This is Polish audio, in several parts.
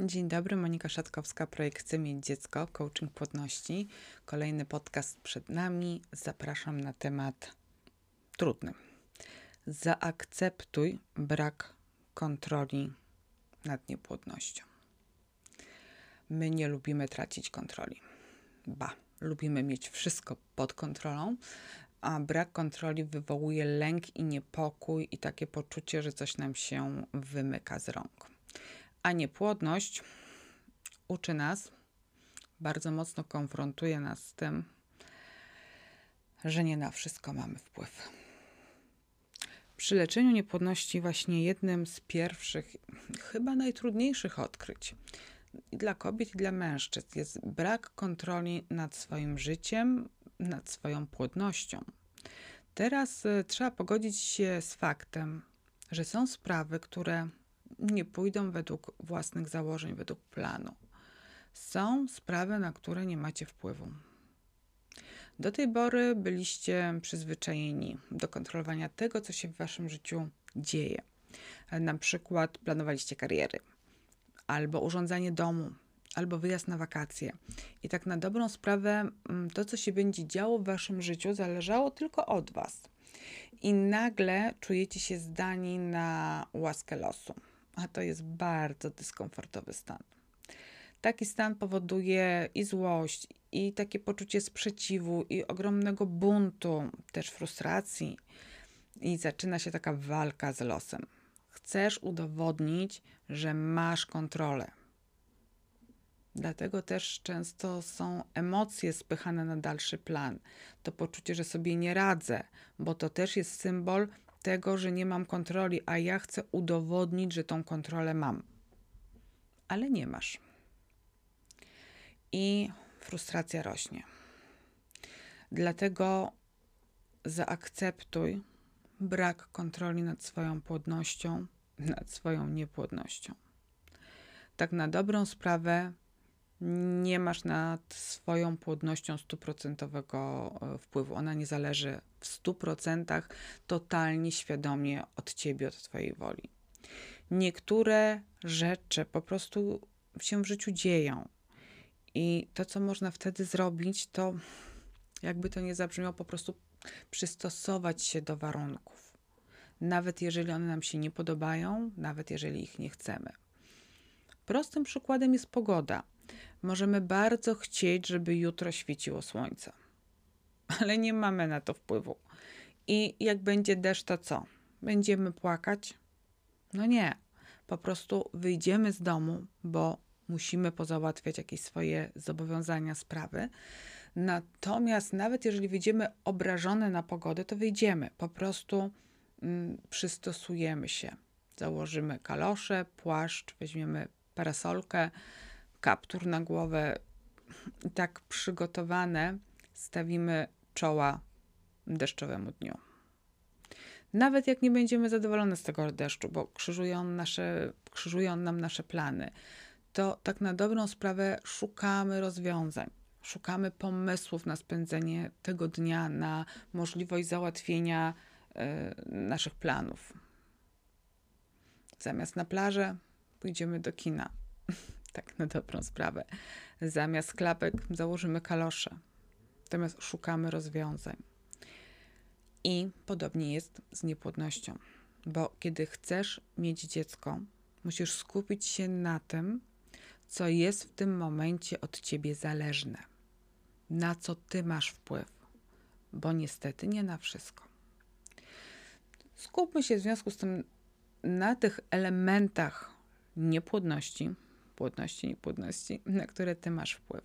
Dzień dobry, Monika Szatkowska, projekt Chcę mieć dziecko, coaching płodności. Kolejny podcast przed nami. Zapraszam na temat trudny. Zaakceptuj brak kontroli nad niepłodnością. My nie lubimy tracić kontroli. Ba, lubimy mieć wszystko pod kontrolą, a brak kontroli wywołuje lęk i niepokój i takie poczucie, że coś nam się wymyka z rąk. A niepłodność uczy nas, bardzo mocno konfrontuje nas z tym, że nie na wszystko mamy wpływ. Przy leczeniu niepłodności właśnie jednym z pierwszych, chyba najtrudniejszych odkryć dla kobiet, i dla mężczyzn jest brak kontroli nad swoim życiem, nad swoją płodnością. Teraz y, trzeba pogodzić się z faktem, że są sprawy, które nie pójdą według własnych założeń, według planu. Są sprawy, na które nie macie wpływu. Do tej pory byliście przyzwyczajeni do kontrolowania tego, co się w waszym życiu dzieje. Na przykład planowaliście kariery, albo urządzanie domu, albo wyjazd na wakacje. I tak na dobrą sprawę, mm, to, co się będzie działo w waszym życiu, zależało tylko od was. I nagle czujecie się zdani na łaskę losu a to jest bardzo dyskomfortowy stan. Taki stan powoduje i złość, i takie poczucie sprzeciwu, i ogromnego buntu, też frustracji, i zaczyna się taka walka z losem. Chcesz udowodnić, że masz kontrolę. Dlatego też często są emocje spychane na dalszy plan. To poczucie, że sobie nie radzę, bo to też jest symbol tego, że nie mam kontroli, a ja chcę udowodnić, że tą kontrolę mam. Ale nie masz. I frustracja rośnie. Dlatego zaakceptuj brak kontroli nad swoją płodnością, nad swoją niepłodnością. Tak na dobrą sprawę nie masz nad swoją płodnością stuprocentowego e, wpływu. Ona nie zależy w stu procentach totalnie świadomie od ciebie, od twojej woli. Niektóre rzeczy po prostu się w życiu dzieją. I to, co można wtedy zrobić, to jakby to nie zabrzmiało, po prostu przystosować się do warunków. Nawet jeżeli one nam się nie podobają, nawet jeżeli ich nie chcemy. Prostym przykładem jest pogoda Możemy bardzo chcieć, żeby jutro świeciło słońce, ale nie mamy na to wpływu. I jak będzie deszcz, to co? Będziemy płakać? No nie. Po prostu wyjdziemy z domu, bo musimy pozałatwiać jakieś swoje zobowiązania, sprawy. Natomiast nawet jeżeli wyjdziemy obrażone na pogodę, to wyjdziemy. Po prostu mm, przystosujemy się. Założymy kalosze, płaszcz, weźmiemy parasolkę, kaptur na głowę tak przygotowane stawimy czoła deszczowemu dniu. Nawet jak nie będziemy zadowolone z tego deszczu, bo krzyżują, nasze, krzyżują nam nasze plany, to tak na dobrą sprawę szukamy rozwiązań. Szukamy pomysłów na spędzenie tego dnia, na możliwość załatwienia y, naszych planów. Zamiast na plażę pójdziemy do kina tak na dobrą sprawę. Zamiast klapek założymy kalosze. Natomiast szukamy rozwiązań. I podobnie jest z niepłodnością, bo kiedy chcesz mieć dziecko, musisz skupić się na tym, co jest w tym momencie od ciebie zależne, na co ty masz wpływ, bo niestety nie na wszystko. Skupmy się w związku z tym na tych elementach niepłodności, płodności, niepłodności, na które ty masz wpływ.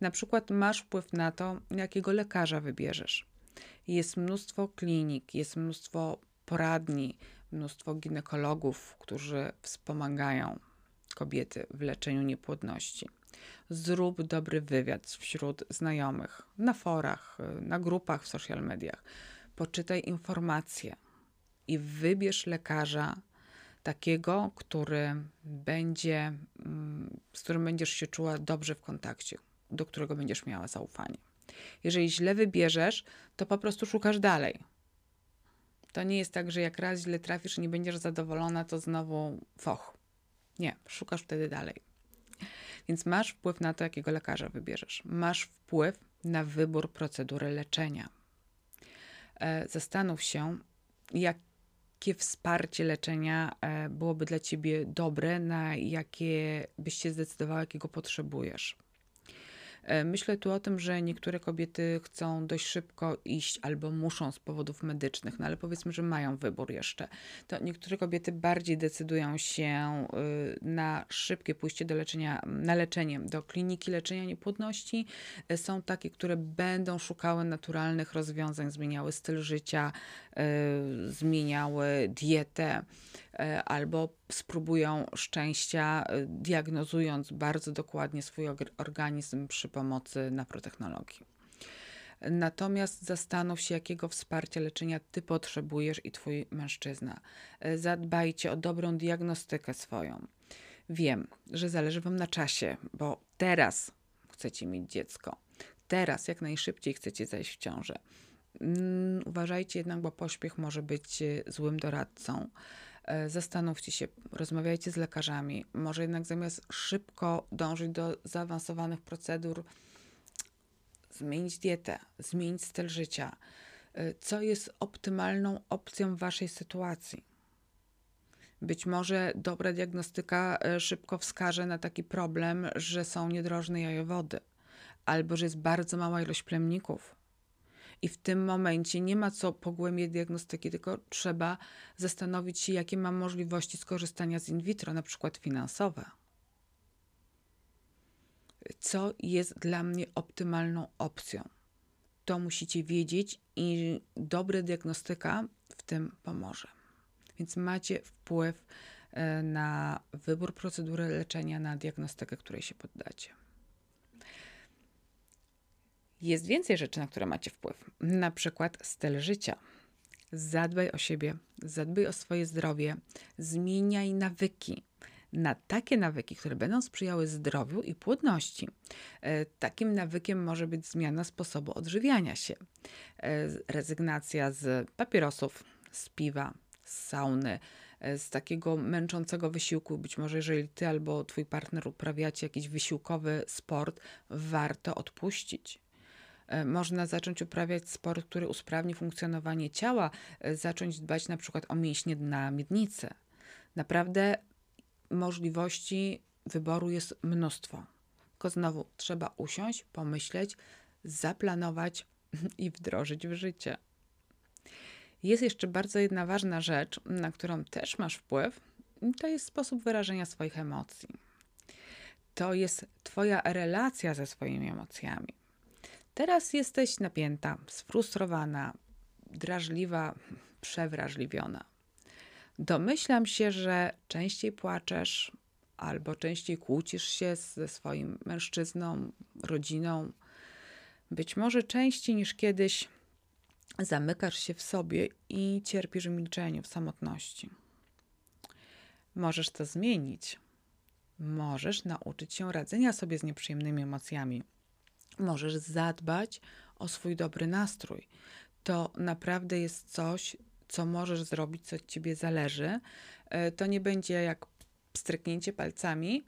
Na przykład masz wpływ na to, jakiego lekarza wybierzesz. Jest mnóstwo klinik, jest mnóstwo poradni, mnóstwo ginekologów, którzy wspomagają kobiety w leczeniu niepłodności. Zrób dobry wywiad wśród znajomych, na forach, na grupach w social mediach. Poczytaj informacje i wybierz lekarza, takiego, który będzie, mm, z którym będziesz się czuła dobrze w kontakcie, do którego będziesz miała zaufanie. Jeżeli źle wybierzesz, to po prostu szukasz dalej. To nie jest tak, że jak raz źle trafisz i nie będziesz zadowolona, to znowu foch. Nie, szukasz wtedy dalej. Więc masz wpływ na to, jakiego lekarza wybierzesz. Masz wpływ na wybór procedury leczenia. E, zastanów się, jakie wsparcie leczenia e, byłoby dla ciebie dobre, na jakie byś się zdecydowała, jakiego potrzebujesz. E, myślę tu o tym, że niektóre kobiety chcą dość szybko iść albo muszą z powodów medycznych, no ale powiedzmy, że mają wybór jeszcze. To niektóre kobiety bardziej decydują się y, na szybkie pójście do leczenia, na leczenie, do kliniki leczenia niepłodności. E, są takie, które będą szukały naturalnych rozwiązań, zmieniały styl życia, y, zmieniały dietę. E, albo spróbują szczęścia, e, diagnozując bardzo dokładnie swój organizm przy pomocy naprotechnologii. Natomiast zastanów się, jakiego wsparcia leczenia ty potrzebujesz i twój mężczyzna. E, zadbajcie o dobrą diagnostykę swoją. Wiem, że zależy wam na czasie, bo teraz chcecie mieć dziecko. Teraz jak najszybciej chcecie zajść w ciążę. Mm, uważajcie jednak, bo pośpiech może być złym doradcą. E, zastanówcie się, rozmawiajcie z lekarzami. Może jednak zamiast szybko dążyć do zaawansowanych procedur, zmienić dietę, zmienić styl życia. E, co jest optymalną opcją w waszej sytuacji? Być może dobra diagnostyka e, szybko wskaże na taki problem, że są niedrożne jajowody, albo że jest bardzo mała ilość plemników, i w tym momencie nie ma co pogłębiać diagnostyki, tylko trzeba zastanowić się, jakie mam możliwości skorzystania z in vitro, na przykład finansowe. Co jest dla mnie optymalną opcją? To musicie wiedzieć i dobra diagnostyka w tym pomoże. Więc macie wpływ e, na wybór procedury leczenia, na diagnostykę, której się poddacie. Jest więcej rzeczy, na które macie wpływ, na przykład styl życia. Zadbaj o siebie, zadbaj o swoje zdrowie, zmieniaj nawyki na takie nawyki, które będą sprzyjały zdrowiu i płodności. E, takim nawykiem może być zmiana sposobu odżywiania się, e, rezygnacja z papierosów, z piwa, z sauny, e, z takiego męczącego wysiłku. Być może, jeżeli ty albo twój partner uprawiacie jakiś wysiłkowy sport, warto odpuścić. E, można zacząć uprawiać sport, który usprawni funkcjonowanie ciała, e, zacząć dbać na przykład o mięśnie na miednicy. Naprawdę możliwości wyboru jest mnóstwo. Tylko znowu trzeba usiąść, pomyśleć, zaplanować i wdrożyć w życie. Jest jeszcze bardzo jedna ważna rzecz, na którą też masz wpływ, to jest sposób wyrażenia swoich emocji. To jest Twoja relacja ze swoimi emocjami. Teraz jesteś napięta, sfrustrowana, drażliwa, przewrażliwiona. Domyślam się, że częściej płaczesz albo częściej kłócisz się ze swoim mężczyzną, rodziną. Być może częściej niż kiedyś zamykasz się w sobie i cierpisz w milczeniu, w samotności. Możesz to zmienić. Możesz nauczyć się radzenia sobie z nieprzyjemnymi emocjami możesz zadbać o swój dobry nastrój. To naprawdę jest coś, co możesz zrobić, co od ciebie zależy. E, to nie będzie jak stryknięcie palcami,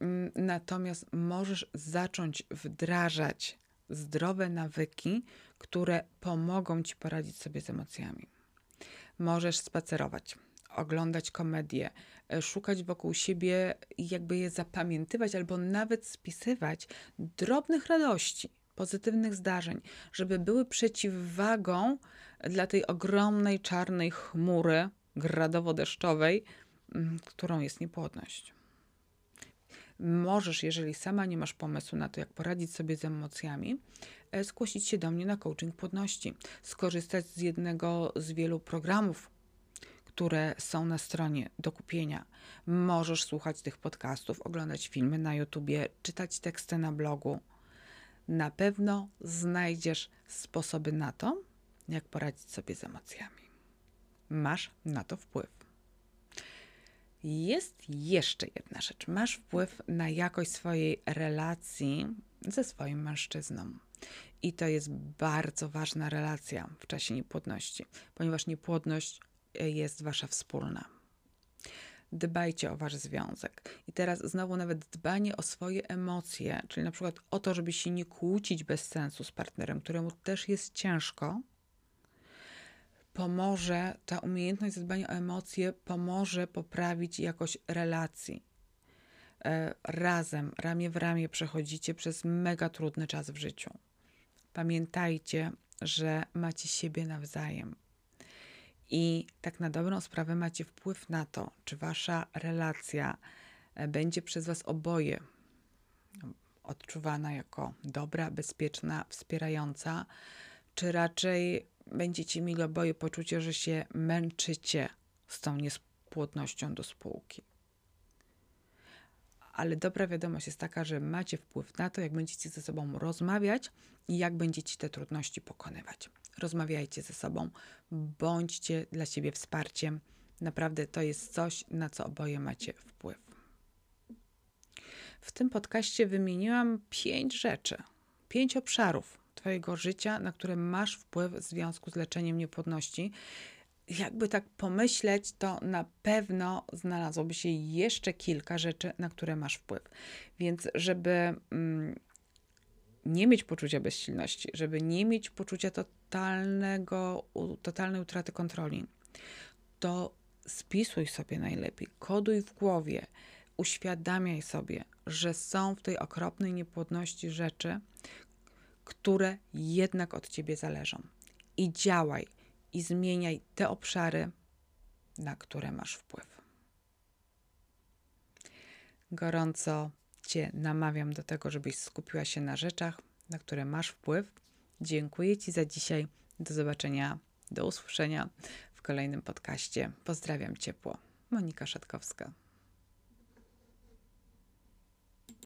mm, natomiast możesz zacząć wdrażać zdrowe nawyki, które pomogą ci poradzić sobie z emocjami. Możesz spacerować, oglądać komedię, e, szukać wokół siebie i jakby je zapamiętywać albo nawet spisywać drobnych radości, pozytywnych zdarzeń, żeby były przeciwwagą dla tej ogromnej czarnej chmury gradowo-deszczowej, mm, którą jest niepłodność. Możesz, jeżeli sama nie masz pomysłu na to, jak poradzić sobie z emocjami, e, zgłosić się do mnie na coaching płodności, skorzystać z jednego z wielu programów które są na stronie do kupienia. Możesz słuchać tych podcastów, oglądać filmy na YouTubie, czytać teksty na blogu. Na pewno znajdziesz sposoby na to, jak poradzić sobie z emocjami. Masz na to wpływ. Jest jeszcze jedna rzecz. Masz wpływ na jakość swojej relacji ze swoim mężczyzną. I to jest bardzo ważna relacja w czasie niepłodności, ponieważ niepłodność jest wasza wspólna. dbajcie o wasz związek. I teraz znowu nawet dbanie o swoje emocje, czyli na przykład o to, żeby się nie kłócić bez sensu z partnerem, któremu też jest ciężko, pomoże, ta umiejętność zadbania o emocje pomoże poprawić jakość relacji. E, razem, ramię w ramię przechodzicie przez mega trudny czas w życiu. Pamiętajcie, że macie siebie nawzajem. I tak na dobrą sprawę macie wpływ na to, czy wasza relacja e, będzie przez was oboje odczuwana jako dobra, bezpieczna, wspierająca, czy raczej będziecie mieli oboje poczucie, że się męczycie z tą niespłodnością do spółki. Ale dobra wiadomość jest taka, że macie wpływ na to, jak będziecie ze sobą rozmawiać i jak będziecie te trudności pokonywać. Rozmawiajcie ze sobą, bądźcie dla siebie wsparciem. Naprawdę to jest coś, na co oboje macie wpływ. W tym podcaście wymieniłam pięć rzeczy, pięć obszarów Twojego życia, na które masz wpływ w związku z leczeniem niepłodności. Jakby tak pomyśleć, to na pewno znalazłoby się jeszcze kilka rzeczy, na które masz wpływ. Więc, żeby mm, nie mieć poczucia bezsilności, żeby nie mieć poczucia totalnego, totalnej utraty kontroli, to spisuj sobie najlepiej, koduj w głowie, uświadamiaj sobie, że są w tej okropnej niepłodności rzeczy, które jednak od ciebie zależą. I działaj i zmieniaj te obszary, na które masz wpływ. Gorąco Cię namawiam do tego, żebyś skupiła się na rzeczach, na które masz wpływ. Dziękuję Ci za dzisiaj. Do zobaczenia, do usłyszenia w kolejnym podcaście. Pozdrawiam ciepło. Monika Szatkowska.